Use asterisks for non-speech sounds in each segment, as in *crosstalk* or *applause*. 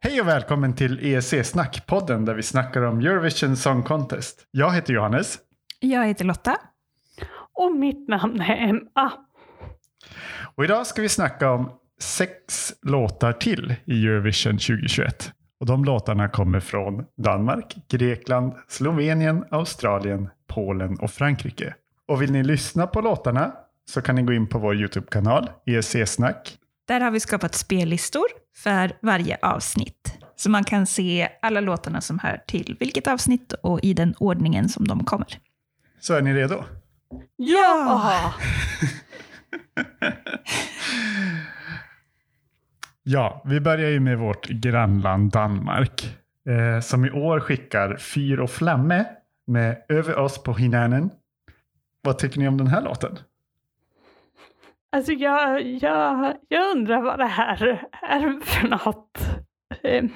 Hej och välkommen till EEC Snack-podden där vi snackar om Eurovision Song Contest. Jag heter Johannes. Jag heter Lotta. Och mitt namn är Emma. Och idag ska vi snacka om sex låtar till i Eurovision 2021. Och de låtarna kommer från Danmark, Grekland, Slovenien, Australien, Polen och Frankrike. Och vill ni lyssna på låtarna så kan ni gå in på vår YouTube-kanal, EEC-snack. Där har vi skapat spellistor för varje avsnitt. Så man kan se alla låtarna som hör till vilket avsnitt och i den ordningen som de kommer. Så är ni redo? Ja! Ja, *laughs* vi börjar ju med vårt grannland Danmark. Eh, som i år skickar Fyr och Flamme med Över oss på hinänen. Vad tycker ni om den här låten? Alltså jag, jag, jag undrar vad det här är för något. Ehm,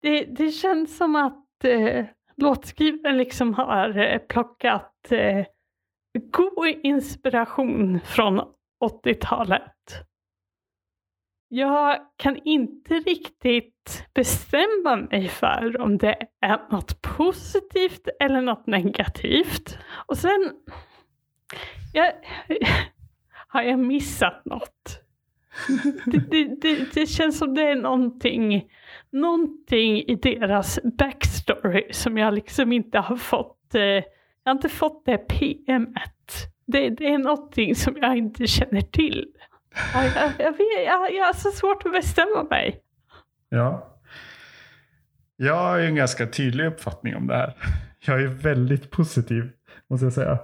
det, det känns som att eh, låtskrivaren liksom har eh, plockat eh, god inspiration från 80-talet. Jag kan inte riktigt bestämma mig för om det är något positivt eller något negativt. Och sen... Jag, har jag missat något? Det, det, det, det känns som det är någonting, någonting i deras backstory som jag liksom inte har fått. Eh, jag har inte fått det PMet. Det, det är någonting som jag inte känner till. Jag, jag, jag, vet, jag, jag har så svårt att bestämma mig. Ja. Jag har ju en ganska tydlig uppfattning om det här. Jag är väldigt positiv, måste jag säga.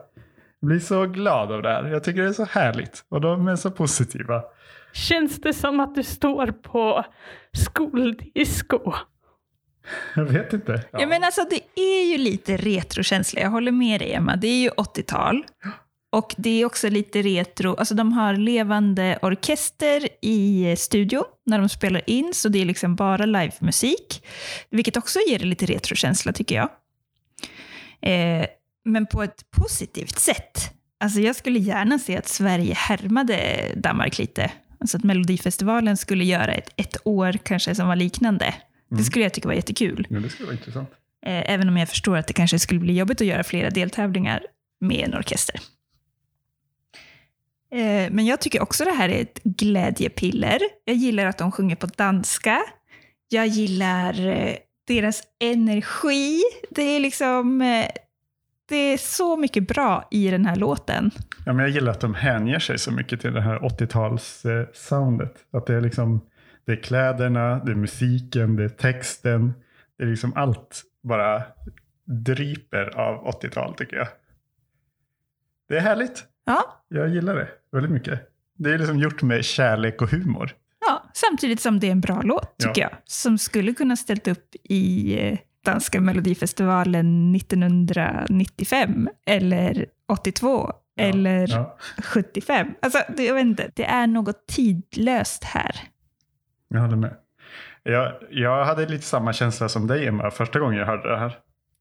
Jag blir så glad av det här. Jag tycker det är så härligt. Och de är så positiva. Känns det som att du står på skoldisco? Jag vet inte. Ja. men alltså det är ju lite retrokänsla, jag håller med dig Emma. Det är ju 80-tal. Och det är också lite retro, alltså de har levande orkester i studio när de spelar in, så det är liksom bara livemusik. Vilket också ger det lite retrokänsla tycker jag. Eh, men på ett positivt sätt. Alltså jag skulle gärna se att Sverige härmade Danmark lite. Alltså att Melodifestivalen skulle göra ett, ett år kanske som var liknande. Det skulle jag tycka var jättekul. Ja, det skulle vara intressant. Eh, Även om jag förstår att det kanske skulle bli jobbigt att göra flera deltävlingar med en orkester. Eh, Men jag tycker också det här är ett glädjepiller. Jag gillar att de sjunger på danska. Jag gillar eh, deras energi. Det är liksom... Det är så mycket bra i den här låten. Ja, men jag gillar att de hänger sig så mycket till det här 80-tals-soundet. Att det är liksom, det är kläderna, det är musiken, det är texten. Det är liksom allt bara dryper av 80-tal tycker jag. Det är härligt. Ja, Jag gillar det väldigt mycket. Det är liksom gjort med kärlek och humor. ja samtidigt som det är en bra låt, tycker jag. Som skulle kunna ställt upp i eh, danska melodifestivalen 1995 eller 82 eller Ja, 75. Alltså, jag vet inte, det är något tidlöst här. jag håller med. Jag, jag hade lite samma känsla som dig Emma första gången jag hörde det här.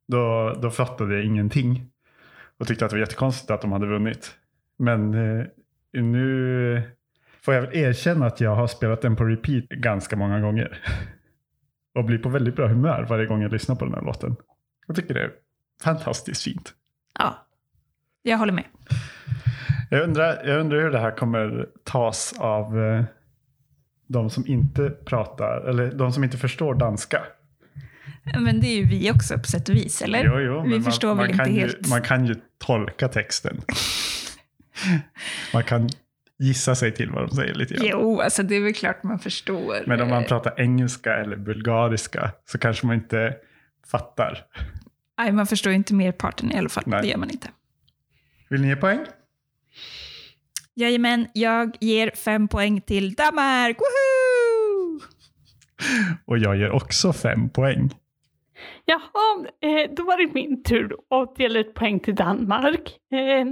Då, då fattade jag ingenting. Och tyckte att det var jättekonstigt att de hade vunnit. Men eh, nu får jag väl erkänna att jag har spelat den på repeat ganska många gånger. *laughs* Och blir på väldigt bra humör varje gång jag lyssnar på den här låten. Jag tycker det är fantastiskt fint. Ja, jag håller med. Jag undrar, jag undrar hur det här kommer tas av eh, de som inte pratar, eller de som inte förstår danska. Men det är ju vi också på sätt och vis, eller? Jo, jo, vi förstår man, väl man inte kan ju, helt. Man kan ju tolka texten. *laughs* man kan gissa sig till vad de säger lite grann. Jo, alltså det är väl klart man förstår. Men om man pratar engelska eller bulgariska så kanske man inte fattar. Nej, man förstår inte merparten i alla fall. Nej. Det gör man inte. Vill ni ge poäng? Jajamän, jag ger fem poäng till Danmark. Woohoo! Och jag ger också fem poäng. Jaha, eh, då var det min tur att dela ut poäng till Danmark. Eh,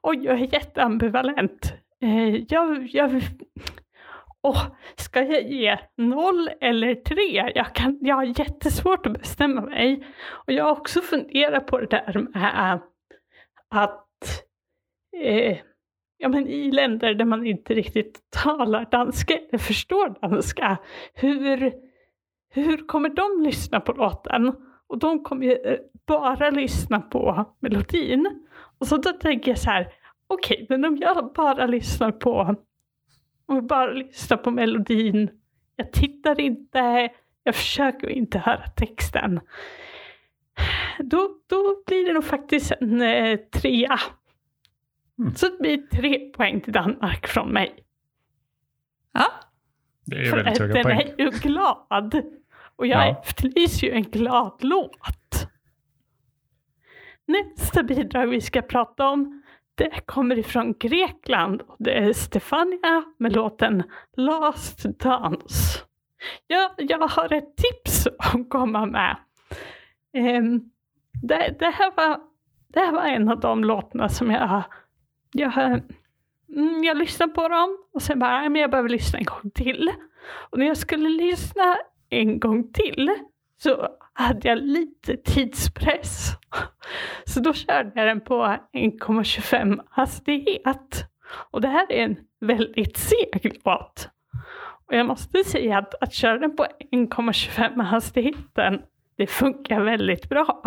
och jag är jätteambivalent. Eh, jag, jag, åh, ska jag ge noll eller tre? Jag, kan, jag har jättesvårt att bestämma mig. Och jag har också funderat på det där med att eh, ja, men i länder där man inte riktigt talar danska eller förstår danska, hur hur kommer de lyssna på låten? Och de kommer ju eh, bara lyssna på melodin. Och så då tänker jag så här, okej, okay, men om jag bara lyssnar på, om jag bara lyssnar på melodin, jag tittar inte, jag försöker inte höra texten. Då, då blir det nog faktiskt en eh, trea. Mm. Så det blir tre poäng till Danmark från mig. Ja. Det är väldigt höga den poäng. är ju glad. Och jag Ja. efterlyser ju en glad låt. Nästa bidrag vi ska prata om det kommer ifrån Grekland och det är Stefania med låten Last Dance. Jag, jag har ett tips att komma med. Um, det, det, här var, det här var en av de låtarna som jag, jag, mm, jag lyssnade på dem och sen bara, men jag behöver lyssna en gång till. Och när jag skulle lyssna en gång till så hade jag lite tidspress. Så då körde jag den på 1,25 hastighet. Och det här är en väldigt seg låt. Och jag måste säga att, att köra den på 1,25 hastigheten, det funkar väldigt bra.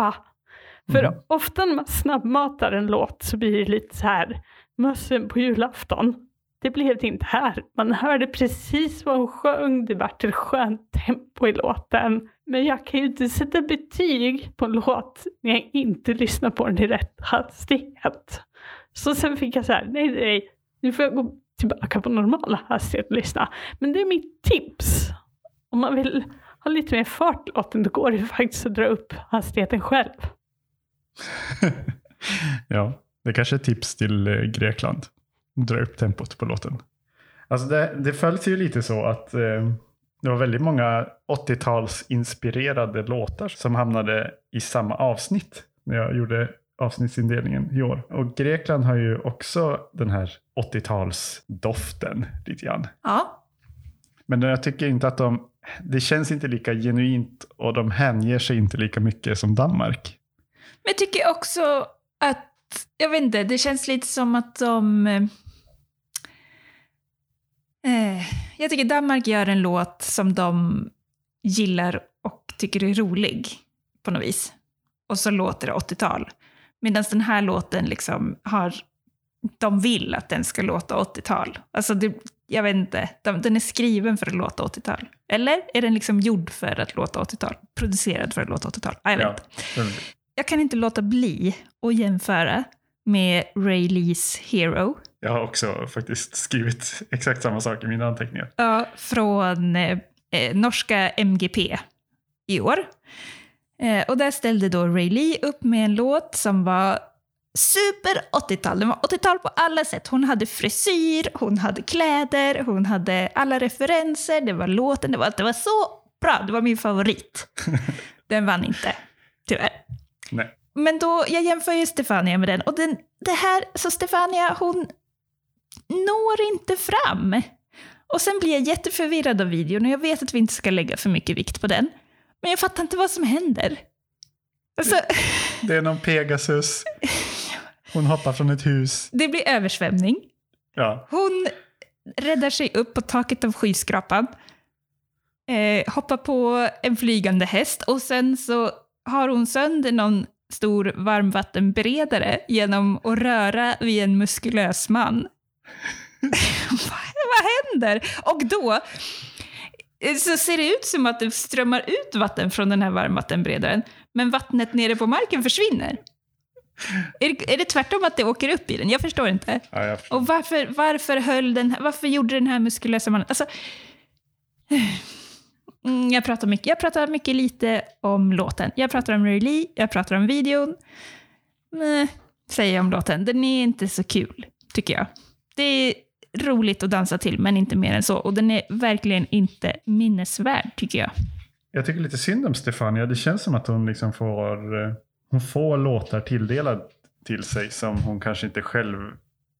För Mm. ofta när man snabbmatar en låt så blir det lite så här mössen på julafton. Det blev det inte här. Man hörde precis vad hon sjöng, det vart ett skönt tempo i låten. Men jag kan ju inte sätta betyg på en låt när jag inte lyssnar på den i rätt hastighet. Så sen fick jag så här, nej nej, nu får jag gå tillbaka på normal hastighet och lyssna. Men det är mitt tips. Om man vill ha lite mer fart i låten, då går det faktiskt att dra upp hastigheten själv. *laughs* ja, det kanske är tips till eh, Grekland. Dra upp tempot på låten. Alltså det, det följs ju lite så att eh, det var väldigt många 80-tals inspirerade låtar som hamnade i samma avsnitt när jag gjorde avsnittsindelningen i år. Och Grekland har ju också den här 80-talsdoften lite grann. Ja. Men jag tycker inte att de, det känns inte lika genuint och de hänger sig inte lika mycket som Danmark. Men jag tycker också att, jag vet inte, det känns lite som att de... Eh, jag tycker Danmark gör en låt som de gillar och tycker är rolig på något vis. Och så låter det 80-tal. Medan den här låten liksom har... De vill att den ska låta 80-tal. Alltså det, jag vet inte, de, den är skriven för att låta 80-tal. Eller är den liksom gjord för att låta 80-tal? Producerad för att låta 80-tal? Ja, Jag vet Ja, inte. Jag kan inte låta bli att jämföra med Ray Lees Hero. Jag har också faktiskt skrivit *laughs* exakt samma sak i mina anteckningar. Ja, från eh, eh, norska MGP i år. Eh, och där ställde då Ray Lee upp med en låt som var super 80-tal. Den var 80-tal på alla sätt. Hon hade frisyr, hon hade kläder, hon hade alla referenser, det var låten, det var, det var så bra. Det var min favorit. *laughs* Den vann inte, tyvärr. Nej. Men då, jag jämför ju Stefania med den. Och den, det här, så Stefania, hon når inte fram. Och sen blir jag jätteförvirrad av videon och jag vet att vi inte ska lägga för mycket vikt på den. Men jag fattar inte vad som händer. Alltså, Det är någon Pegasus. Hon hoppar från ett hus. det blir översvämning. Ja, Hon räddar sig upp på taket av skyskrapan. Eh, hoppar på en flygande häst och sen så har hon sönder någon stor varmvattenberedare genom att röra vid en muskulös man. *laughs* vad, händer? Och då eh, så ser det ut som att det strömmar ut vatten från den här varmvattenberedaren, men vattnet nere på marken försvinner. Är det, är det tvärtom att det åker upp i den? Jag förstår inte. ja jag förstår. Och varför, varför, höll den, varför gjorde den här muskulösa mannen... Alltså, *sighs* Mm, jag, pratar mycket, jag pratar mycket lite om låten. Jag pratar om Ray Lee, jag pratar om videon. Nej, säger jag om låten. Den är inte så kul, tycker jag. Det är roligt att dansa till, men inte mer än så. Och den är verkligen inte minnesvärd, tycker jag. Jag tycker lite synd om Stefania. Det känns som att hon liksom får, eh, hon får låtar tilldelad till sig som hon kanske inte själv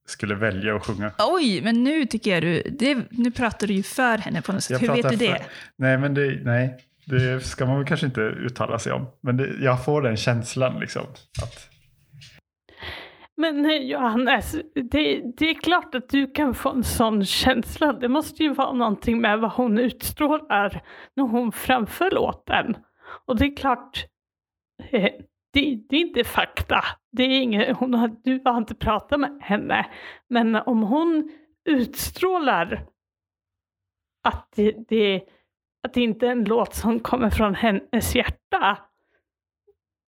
skulle välja att sjunga. Oj, men nu tycker jag du... Det, nu pratar du ju för henne på något sätt. Jag Hur vet du det? för- Nej, men det, nej, det ska man väl kanske inte uttala sig om. Men det, jag får den känslan liksom. Att, men Johannes, det, det är klart att du kan få en sån känsla. Det måste ju vara någonting med vad hon utstrålar när hon framför låten. Och det är klart, eh, det, det är inte fakta. Det är inget, hon har, du har inte pratat med henne. Men om hon utstrålar att det, det, att det inte är en låt som kommer från hennes hjärta,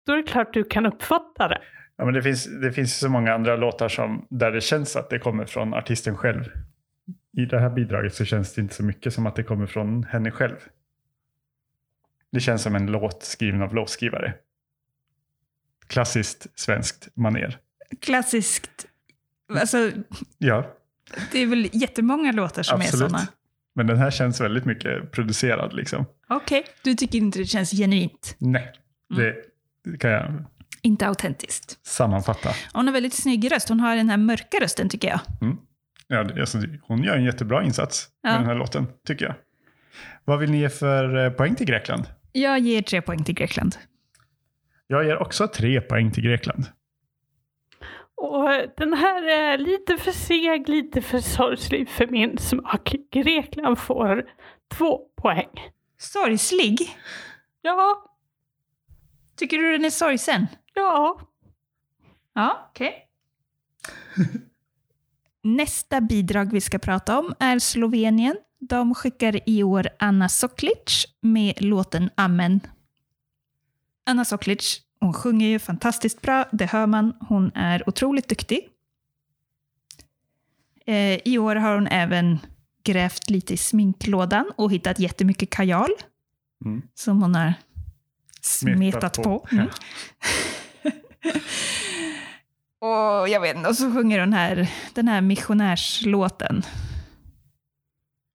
då är det klart du kan uppfatta det. Ja, men det finns, det finns så många andra låtar som, där det känns att det kommer från artisten själv. I det här bidraget så känns det inte så mycket som att det kommer från henne själv. Det känns som en låt skriven av låtskrivare. Klassiskt svenskt maner. Klassiskt. Alltså, Ja, det är väl jättemånga låtar som är absolut. sådana. Men den här känns väldigt mycket producerad liksom. Okej, du tycker inte det känns genuint? Nej, Mm. det, det kan jag Inte autentiskt. sammanfatta. Hon har väldigt snygg röst. Hon har den här mörka rösten tycker jag. Ja, det- alltså, hon gör en jättebra insats Ja. med den här låten, tycker jag. Vad vill ni ge för eh, poäng till Grekland? Jag ger tre poäng till Grekland. Jag ger också tre poäng till Grekland. Och den här är lite för seg, lite för sorglig för min smak. Grekland får två poäng. Sorgslig? Ja, Tycker du den är sorgsen? Ja. Ja, okej. *laughs* Nästa bidrag vi ska prata om är Slovenien. De skickar i år Anna Soklic med låten Amen. Anna Soklic, hon sjunger ju fantastiskt bra, det hör man. Hon är otroligt duktig. Eh, I år har hon även grävt lite i sminklådan och hittat jättemycket kajal Mm. som hon har smetat, på. Mm. *laughs* *laughs* Och jag vet inte, och så sjunger hon här, den här missionärslåten.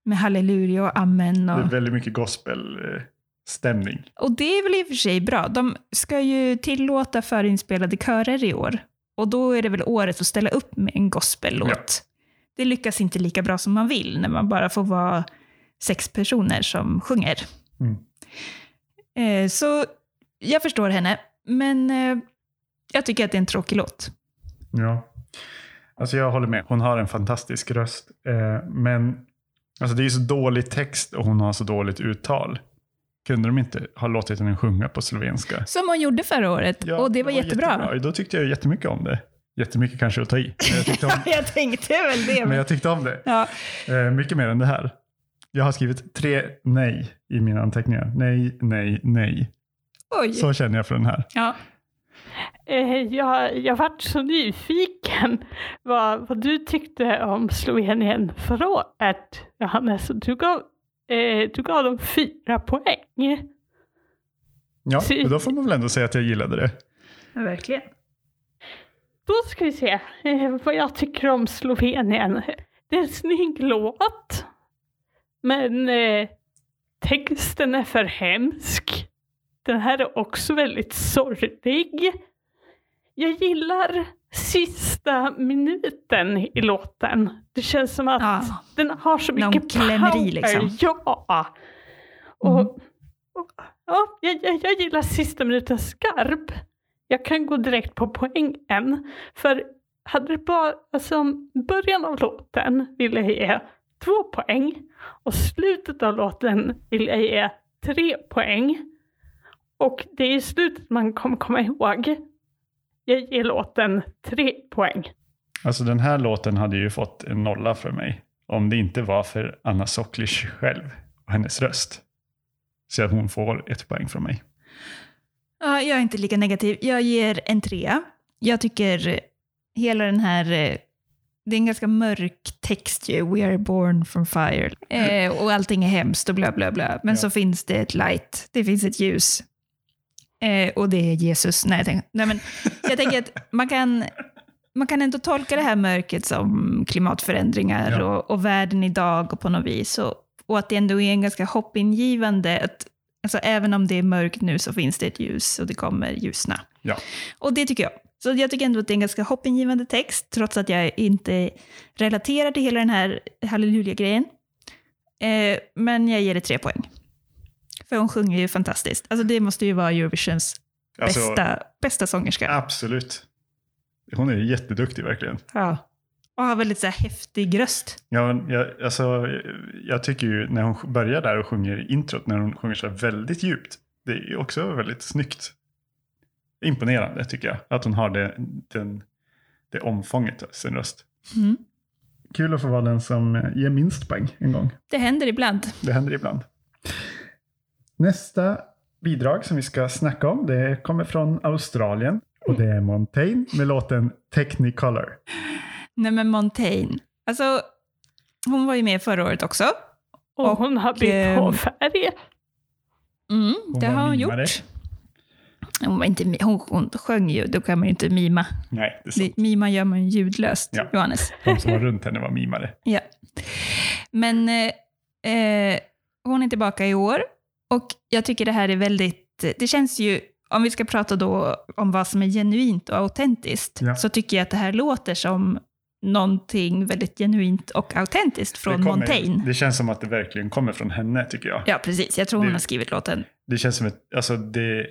Med halleluja och amen. Det är Och, väldigt mycket gospelstämning. och det är väl i och för sig bra. De ska ju tillåta förinspelade körer i år. Och då är det väl året att ställa upp med en gospellåt. Ja. Det lyckas inte lika bra som man vill när man bara får vara sex personer som sjunger. Mm. Eh, så jag förstår henne, men eh, jag tycker att det är en tråkig låt. Ja. Alltså jag håller med. Hon har en fantastisk röst. Eh, men alltså det är så dålig text och hon har så dåligt uttal. Kunde de inte ha låtit henne sjunga på slovenska? Som hon gjorde förra året, Ja, och det var, jättebra. Då tyckte jag jättemycket om det. Jättemycket kanske att ta i. Men jag tyckte om, *laughs* jag tänkte väl det. Men... jag tyckte om det. Ja. Eh, mycket mer än det här. Jag har skrivit tre nej i mina anteckningar. Nej, nej, nej. Oj. Så känner jag för den här. Ja. Eh, jag, jag vart så nyfiken vad, vad du tyckte om Slovenien förra året, Johannes. Du gav, eh, du gav dem fyra poäng. Ja, och då får man väl ändå säga att jag gillade det. Verkligen. Då ska vi se eh, vad jag tycker om Slovenien. Det är en snygg låt. Men eh, texten är för hemsk. Den här är också väldigt sorglig. Jag gillar sista minuten i låten. Det känns som att Ja. den har så mycket power. i, liksom. Ja. Och, Mm. och, ja jag, jag, jag gillar sista minuten skarp. Jag kan gå direkt på poängen. För hade det bara, alltså början av låten vill jag ge två poäng och slutet av låten vill jag ge tre poäng. Och det är i slutet man kommer komma ihåg. Jag ger låten tre poäng. Alltså den här låten hade ju fått en nolla för mig. Om det inte var för Anna Soklic själv och hennes röst. Så att hon får ett poäng från mig. Ja, jag är inte lika negativ. Jag ger en trea. Jag tycker hela den här... eh, Det är en ganska mörk text ju. We are born from fire. Eh, och allting är hemskt och bla bla bla. Men Ja. så finns det ett light. Det finns ett ljus. Eh, och det är Jesus. Nej, jag, tänker, nej men jag tänker att man kan, man kan ändå tolka det här mörkret som klimatförändringar Ja. och, och världen idag och på något vis. Och, och att det ändå är en ganska hoppingivande, att alltså, även om det är mörkt nu så finns det ett ljus och det kommer ljusna. Ja. Och det tycker jag. Så jag tycker ändå att det är en ganska hoppingivande text, trots att jag inte relaterar till hela den här halleluja-grejen. Eh, men jag ger det tre poäng. För hon sjunger ju fantastiskt. Alltså det måste ju vara Eurovisions Alltså, bästa, bästa sångerska. Absolut. Hon är jätteduktig verkligen. Ja. Och har väldigt så här häftig röst. Ja, jag, alltså, jag tycker ju när hon börjar där och sjunger introt, när hon sjunger så här väldigt djupt, det är också väldigt snyggt. Imponerande tycker jag, att hon har det, den, det omfånget av sin röst. Mm. Kul att få vara den som ger minst poäng en gång. Det händer ibland. Det händer ibland. Nästa bidrag som vi ska snacka om, det kommer från Australien. Och det är Montaigne med låten Technicolor. Nej men Montaigne. Alltså, hon var ju med förra året också. Och, Och, hon har bytt ehm, hårfärg. Mm, Hon det har hon mimare. gjort. Hon, var inte, hon, hon sjöng ju, då kan man ju inte mima. Nej, det är sant. Mima gör man ju ljudlöst, Ja. Johannes. De som var runt henne var mimare. *laughs* Ja. Men eh, eh, hon är tillbaka i år och jag tycker det här är väldigt, det känns ju, om vi ska prata då om vad som är genuint och autentiskt, Ja. så tycker jag att det här låter som någonting väldigt genuint och autentiskt från det, kommer- Montaigne. det känns som att det verkligen kommer från henne tycker jag. Ja, precis. Jag tror hon Det- har skrivit låten. Det känns som ett, alltså det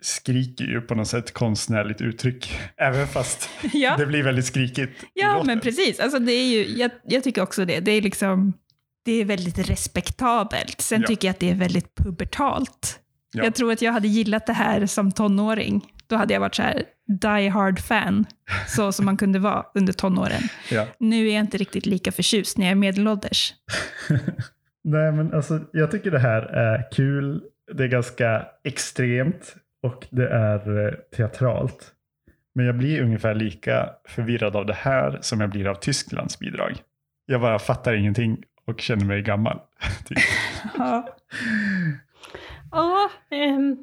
skriker ju på något sätt konstnärligt uttryck. *laughs* Även fast ja, det blir väldigt skrikigt ja men precis. Alltså, det är ju, jag, jag tycker också det. Det är liksom, det är väldigt respektabelt. Sen Ja. tycker jag att det är väldigt pubertalt. Ja. Jag tror att jag hade gillat det här som tonåring. Då hade jag varit så här die hard fan, så som man kunde vara under tonåren. *laughs* Ja. Nu är jag inte riktigt lika förtjust när jag är medelålders. *laughs* Nej, men alltså, jag tycker det här är kul. Det är ganska extremt och det är eh, teatralt. Men jag blir ungefär lika förvirrad av det här som jag blir av Tysklands bidrag. Jag bara fattar ingenting och känner mig gammal. *laughs* typ. *laughs* Ja, ehm,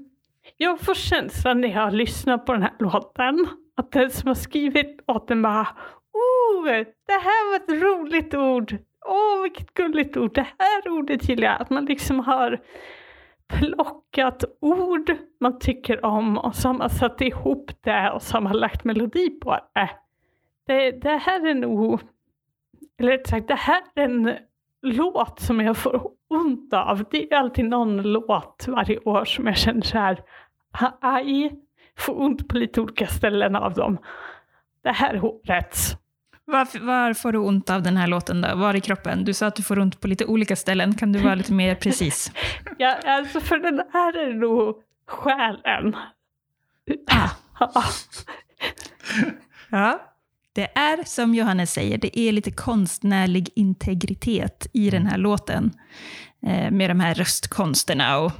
jag får känslan när jag lyssnar på den här låten att den som har skrivit låten bara Oh, det här var ett roligt ord. Åh, vilket gulligt ord. Det här ordet gillar jag. Att man liksom har plockat ord man tycker om och så har man satt ihop det och så har man lagt melodi på det. Det, det här är nog, eller rätt sagt, det här är en låt som jag får ont av. Det är alltid någon låt varje år som jag känner så här, aj, får ont på lite olika ställen av dem. Det här är årets. Varför, var får du ont av den här låten då? Var i kroppen? Du sa att du får ont på lite olika ställen. Kan du vara lite mer precis? *laughs* Ja, alltså för den här är nog själen. Ah. *laughs* Ja. Det är som Johannes säger, det är lite konstnärlig integritet i den här låten. Eh, med de här röstkonsterna och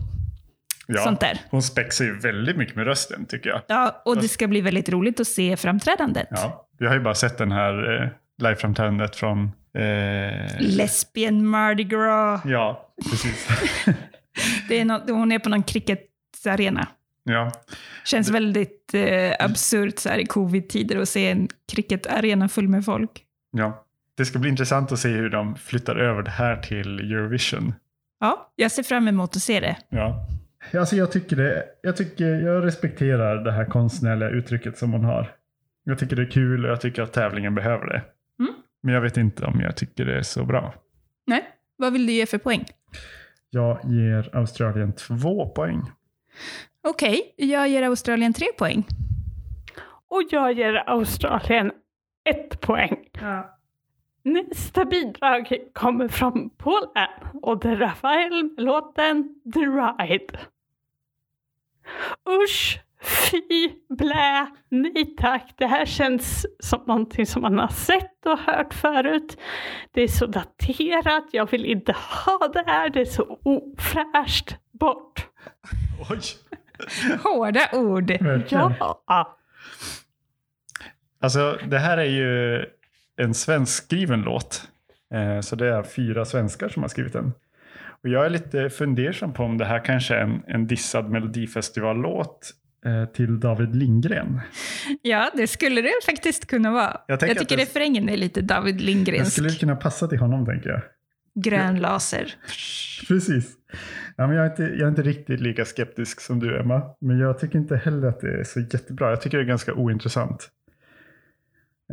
Ja, sånt där. hon spexar ju väldigt mycket med rösten tycker jag. Ja, och det ska bli väldigt roligt att se framträdandet. Ja, vi har ju bara sett den här eh, liveframträdandet från... Eh, Lesbian Mardi Gras. ja, precis. *laughs* Det är nå- hon är på någon cricketarena. Ja, Känns väldigt eh, absurt så här i covid-tider att se en cricketarena full med folk. ja. Det ska bli intressant att se hur de flyttar över det här till Eurovision. Ja, jag ser fram emot att se det. Ja. Alltså jag tycker det, jag tycker, jag respekterar det här konstnärliga uttrycket som hon har. Jag tycker det är kul och jag tycker att tävlingen behöver det. Mm. Men jag vet inte om jag tycker det är så bra. Nej, vad vill du ge för poäng? Jag ger Australien två poäng. Okej, jag ger Australien tre poäng. Och jag ger Australien ett poäng. Nästa bidrag kommer från Polen och det är Rafael med låten The Ride. Usch, fy, blä, nej tack. Det här känns som någonting som man har sett och hört förut. Det är så daterat, jag vill inte ha det här, det är så ofräscht. Bort. Oj! Hårda ord. Verkligen. Ja. Alltså det här är ju en svenskskriven låt. Eh, så det är fyra svenskar som har skrivit den. Och jag är lite fundersam på om det här kanske är en, en dissad melodifestivallåt eh, till David Lindgren. Ja, det skulle det faktiskt kunna vara. Jag Jag, tycker det- refrängen är lite David Den Lindgrensk. skulle kunna passa till honom tänker jag. Grön laser. Precis. Ja, men jag, är inte, jag är inte riktigt lika skeptisk som du Emma. Men jag tycker inte heller att det är så jättebra. Jag tycker det är ganska ointressant.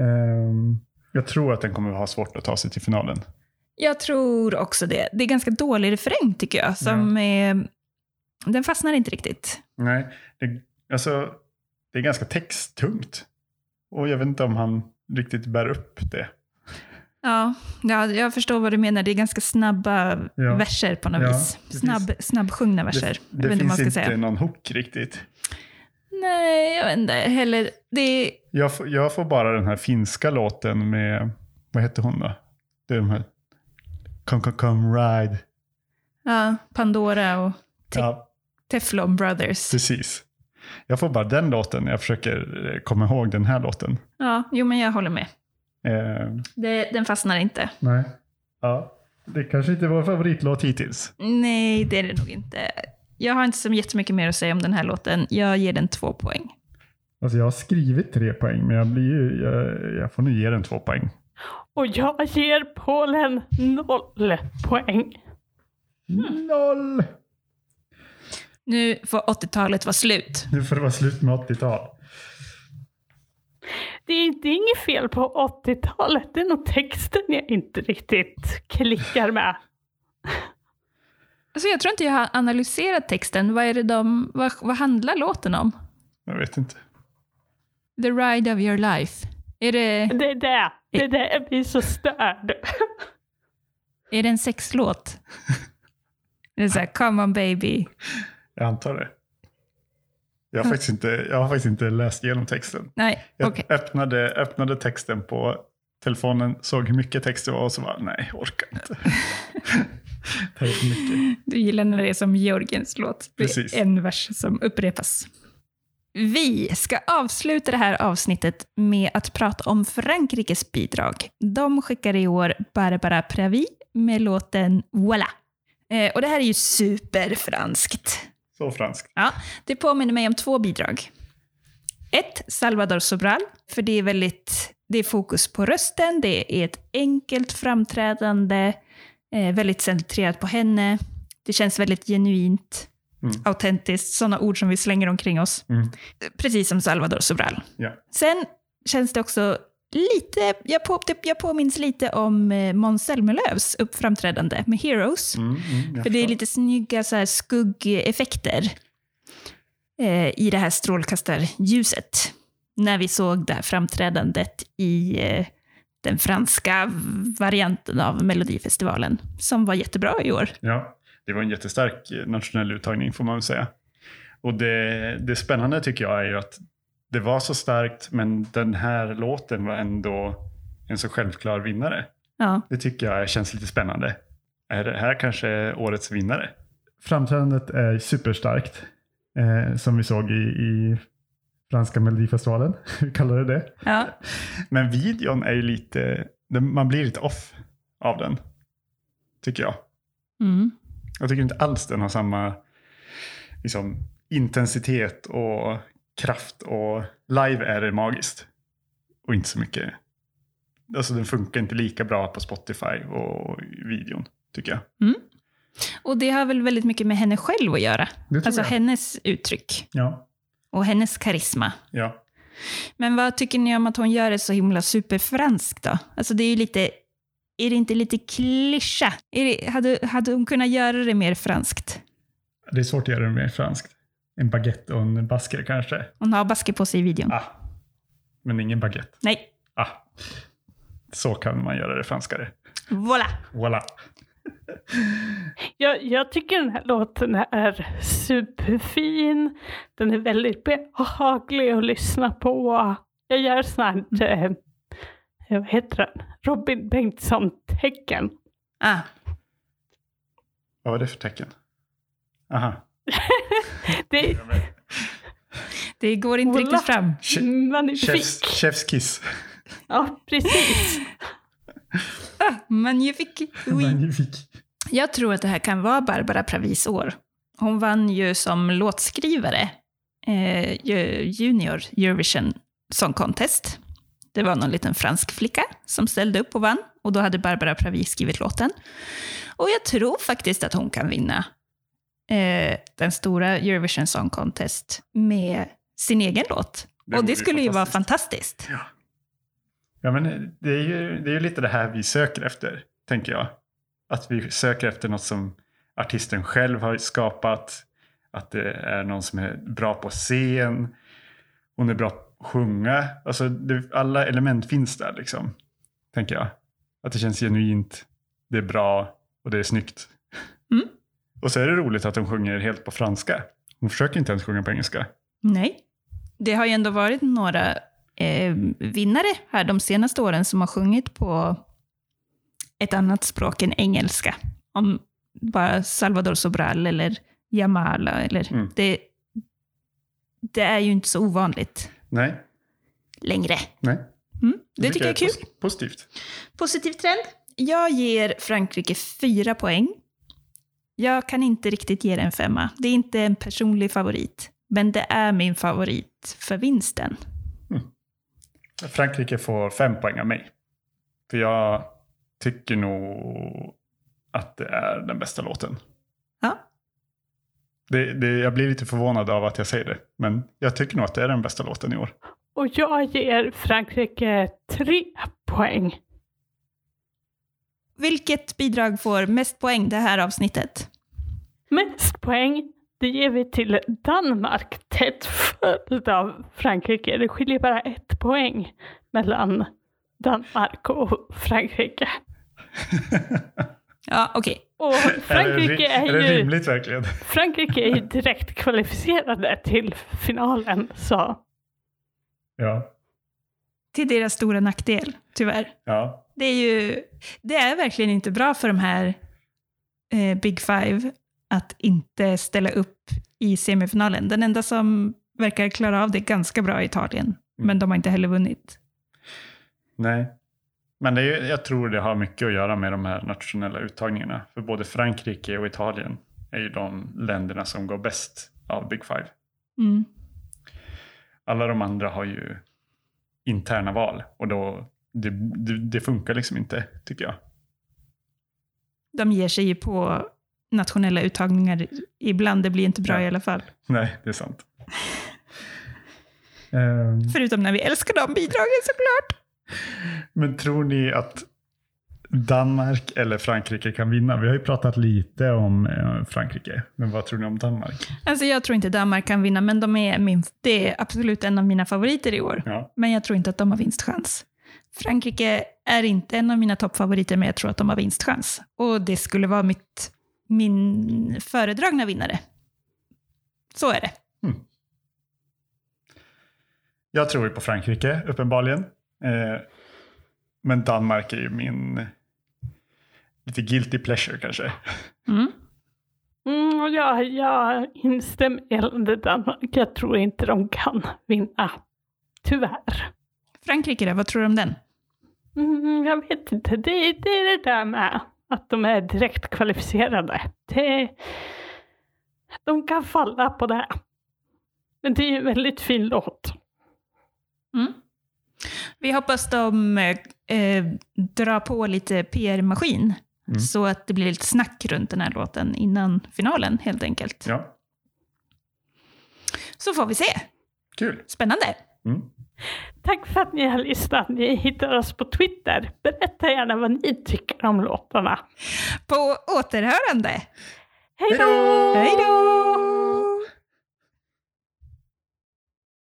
Ehm, jag tror att den kommer att ha svårt att ta sig till finalen. Jag tror också det. Det är ganska dålig refräng tycker jag. Som är, den fastnar inte riktigt. Nej, det, alltså, det är ganska texttungt. Och jag vet inte om han riktigt bär upp det. Ja, ja, jag förstår vad du menar. Det är ganska snabba Ja. verser på något Ja, vis. Snabb, finns- snabbsjungna verser. Det, det finns inte säga. någon hook riktigt. Nej, jag vet inte heller. Det är, Jag får, jag får bara den här finska låten med, vad heter hon då? Det är de här, Come, come, come ride. ja, Pandora och Te- Ja, Teflon Brothers. precis. Jag får bara den låten när jag försöker eh, komma ihåg den här låten. Ja, jo men jag håller med. Eh, Det, den fastnar inte. nej. Ja, det kanske inte var favoritlåt hittills. Nej, det är det nog inte. Jag har inte så jättemycket mer att säga om den här låten. Jag ger den två poäng. Alltså jag har skrivit tre poäng, men jag, blir ju, jag, jag får nu ge den två poäng. Och jag ger Polen noll poäng. Noll! Nu får 80-talet vara slut. Nu får det vara slut med 80-tal. Det är, är inget fel på 80-talet. Det är nog texten jag inte riktigt klickar med. Alltså jag tror inte jag har analyserat texten. Vad, är det de, vad, vad handlar låten om? Jag vet inte. The ride of your life. Är det, Det är det. Det är det jag blir så störd. är det en sexlåt? *laughs* Är det så här, come on baby? Jag antar det. Jag har, faktiskt inte, jag har faktiskt inte läst igenom texten. Nej, Jag okej. öppnade, öppnade texten på telefonen, såg hur mycket text det var och så var nej, jag orkar inte. *laughs* det är för mycket. Du gillar när det är som Georgiens låt. Precis. en vers som upprepas. Vi ska avsluta det här avsnittet med att prata om Frankrikes bidrag. De skickar i år Barbara Pravi med låten Voilà. Eh, och det här är ju superfranskt. Så franskt. Ja, det påminner mig om två bidrag. Ett, Salvador Sobral, för det är väldigt det är fokus på rösten, det är ett enkelt framträdande, eh, väldigt centrerat på henne. Det känns väldigt genuint, Mm. autentiskt, sådana ord som vi slänger omkring oss. Mm. Precis som Salvador Sobral. Ja. Sen känns det också lite, jag, på, typ, jag påminns lite om eh, Måns Zelmerlöws uppframträdande med Heroes. Mm, mm, För det är lite snygga så här, skuggeffekter eh, i det här strålkastarljuset. När vi såg det här framträdandet i eh, den franska varianten av Melodifestivalen, som var jättebra i år. Ja, det var en jättestark eh, nationell uttagning får man väl säga. Och det, det spännande tycker jag är ju att det var så starkt men den här låten var ändå en så självklar vinnare. Ja, Det tycker jag känns lite spännande. Är det här kanske årets vinnare? Framträdandet är superstarkt. Eh, som vi såg i, i franska melodifestivalen. *laughs* Vi kallar det det. ja. Men videon är ju lite, man blir lite off av den. Tycker jag. Mm. Jag tycker inte alls den har samma liksom, intensitet och kraft. Och live är det magiskt. Och inte så mycket. Alltså den funkar inte lika bra på Spotify och videon, tycker jag. Och det har väl väldigt mycket med henne själv att göra. Alltså jag. hennes uttryck Ja. och hennes karisma. ja. Men vad tycker ni om att hon gör det så himla superfranskt då? Alltså det är ju lite, är det inte lite klyscha? Hade, hade hon kunnat göra det mer franskt? Det är svårt att göra det mer franskt. En baguette och en basker kanske. Hon har basker på sig i videon. Ah. Men ingen baguette. Nej, Ah. Så kan man göra det franskare. voilà. Voilà. Jag, jag tycker den här låten är superfin. Den är väldigt behaglig att lyssna på. Jag gör sån här, eh, vad heter den? Robin Bengtsson-tecken. Ah, Vad var det för tecken? Aha. *laughs* Det det går inte Voilà. riktigt fram. Magnifik. chefs kiss. Ja, precis. Ah, magnifique. Oui. Magnifik. Jag tror att det här kan vara Barbara Pravis år. Hon vann ju som låtskrivare eh, ju- Junior Eurovision Song Contest. Det var någon liten fransk flicka som ställde upp och vann. Och då hade Barbara Pravi skrivit låten. Och jag tror faktiskt att hon kan vinna eh, den stora Eurovision Song Contest med sin egen låt. Det och det skulle ju vara fantastiskt. fantastiskt. Ja, men det är, ju, det är ju lite det här vi söker efter, tänker jag. Att vi söker efter något som artisten själv har skapat. Att det är någon som är bra på scen. Hon är bra sjunga. Alltså det, alla element finns där liksom. Tänker jag. Att det känns genuint. Det är bra och det är snyggt. Mm. Och så är det roligt att de sjunger helt på franska. Hon försöker inte ens sjunga på engelska. Nej. Det har ju ändå varit några eh, vinnare här de senaste åren som har sjungit på ett annat språk än engelska. Om bara Salvador Sobral eller Jamala. Eller Mm. det, det är ju inte så ovanligt Nej, längre. nej. Mm, det tycker jag är kul. pos- Positivt. Positiv trend. Jag ger Frankrike fyra poäng. Jag kan inte riktigt ge det en femma. Det är inte en personlig favorit. Men det är min favorit för vinsten. Frankrike får fem poäng av mig. För jag tycker nog att det är den bästa låten. Ja. Det, det, jag blir lite förvånad av att jag säger det. Men jag tycker nog att det är den bästa låten i år. Och jag ger Frankrike tre poäng. Vilket bidrag får mest poäng det här avsnittet? Mest poäng, det ger vi till Danmark tätt följd av Frankrike. Det skiljer bara ett poäng mellan Danmark och Frankrike. Ja, okej. Och Frankrike är, är det, är det ju, rimligt verkligen? Frankrike är ju *laughs* direkt kvalificerade till finalen, så Ja. Till deras stora nackdel, tyvärr. ja. Det är ju det är verkligen inte bra för de här eh, Big Five att inte ställa upp i semifinalen. Den enda som verkar klara av det ganska bra är Italien, men de har inte heller vunnit. Nej. Men det är, jag tror det har mycket att göra med de här nationella uttagningarna. För både Frankrike och Italien är ju de länderna som går bäst av Big Five. Mm. Alla de andra har ju interna val och då det, det, det funkar liksom inte tycker jag. De ger sig ju på nationella uttagningar ibland, det blir inte bra Ja. i alla fall. Nej, det är sant. *laughs* Ehm, Förutom när vi älskar de bidragen såklart. men tror ni att Danmark eller Frankrike kan vinna? Vi har ju pratat lite om eh, Frankrike, men vad tror ni om Danmark? Alltså jag tror inte Danmark kan vinna, men de är min, det är absolut en av mina favoriter i år. Ja, Men jag tror inte att de har vinstchans. Frankrike är inte en av mina toppfavoriter, men jag tror att de har vinstchans. Och det skulle vara mitt, min föredragna vinnare. Så är det. jag tror ju på Frankrike uppenbarligen. Eh, men Danmark är ju min lite guilty pleasure kanske. Mm. mm, och jag, jag instämmer gällande Danmark. Jag tror inte de kan vinna. Tyvärr. Frankrike då, vad tror du om den? Mm, jag vet inte. Det, det är det där med att de är direkt kvalificerade. Det, de kan falla på det. Men det är ju en väldigt fin låt. Mm. Vi hoppas de eh, eh, drar på lite PR-maskin, Mm. så att det blir lite snack runt den här låten innan finalen helt enkelt. Ja, Så får vi se. kul. Spännande. Mm. Tack för att ni har lyssnat. Ni hittar oss på Twitter. Berätta gärna vad ni tycker om låtarna. På återhörande. Hej då! Hej då!